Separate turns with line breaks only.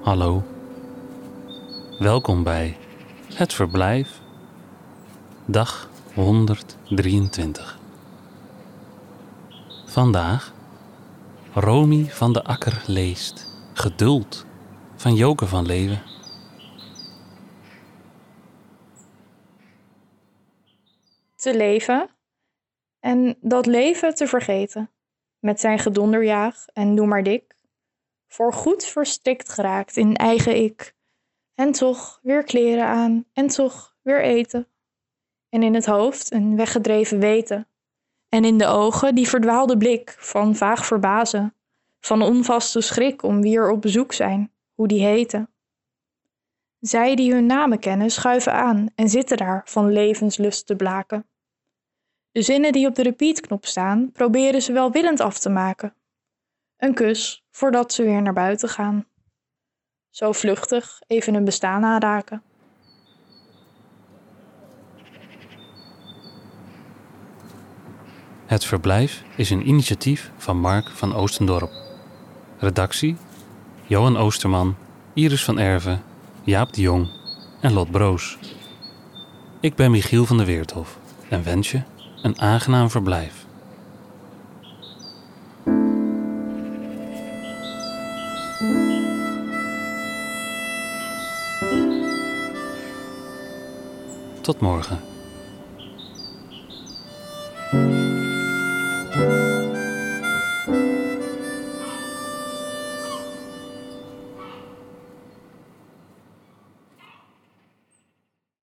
Hallo. Welkom bij Het Verblijf, dag 123. Vandaag Romy van de Akker leest Geduld van Joke van Leeuwen.
Te leven en dat leven te vergeten. Met zijn gedonderjaag en doe maar dik. Voor goed verstikt geraakt in eigen ik. En toch weer kleren aan en toch weer eten. En in het hoofd een weggedreven weten. En in de ogen die verdwaalde blik van vaag verbazen. Van onvaste schrik om wie er op bezoek zijn, hoe die heten. Zij die hun namen kennen schuiven aan en zitten daar van levenslust te blaken. De zinnen die op de repeatknop staan, proberen ze welwillend af te maken. Een kus voordat ze weer naar buiten gaan. Zo vluchtig even hun bestaan aanraken.
Het Verblijf is een initiatief van Mark van Oostendorp. Redactie: Johan Oosterman, Iris van Erven, Jaap de Jong en Lot Broos. Ik ben Michiel van der Weerthof en wens je een aangenaam verblijf. Tot morgen.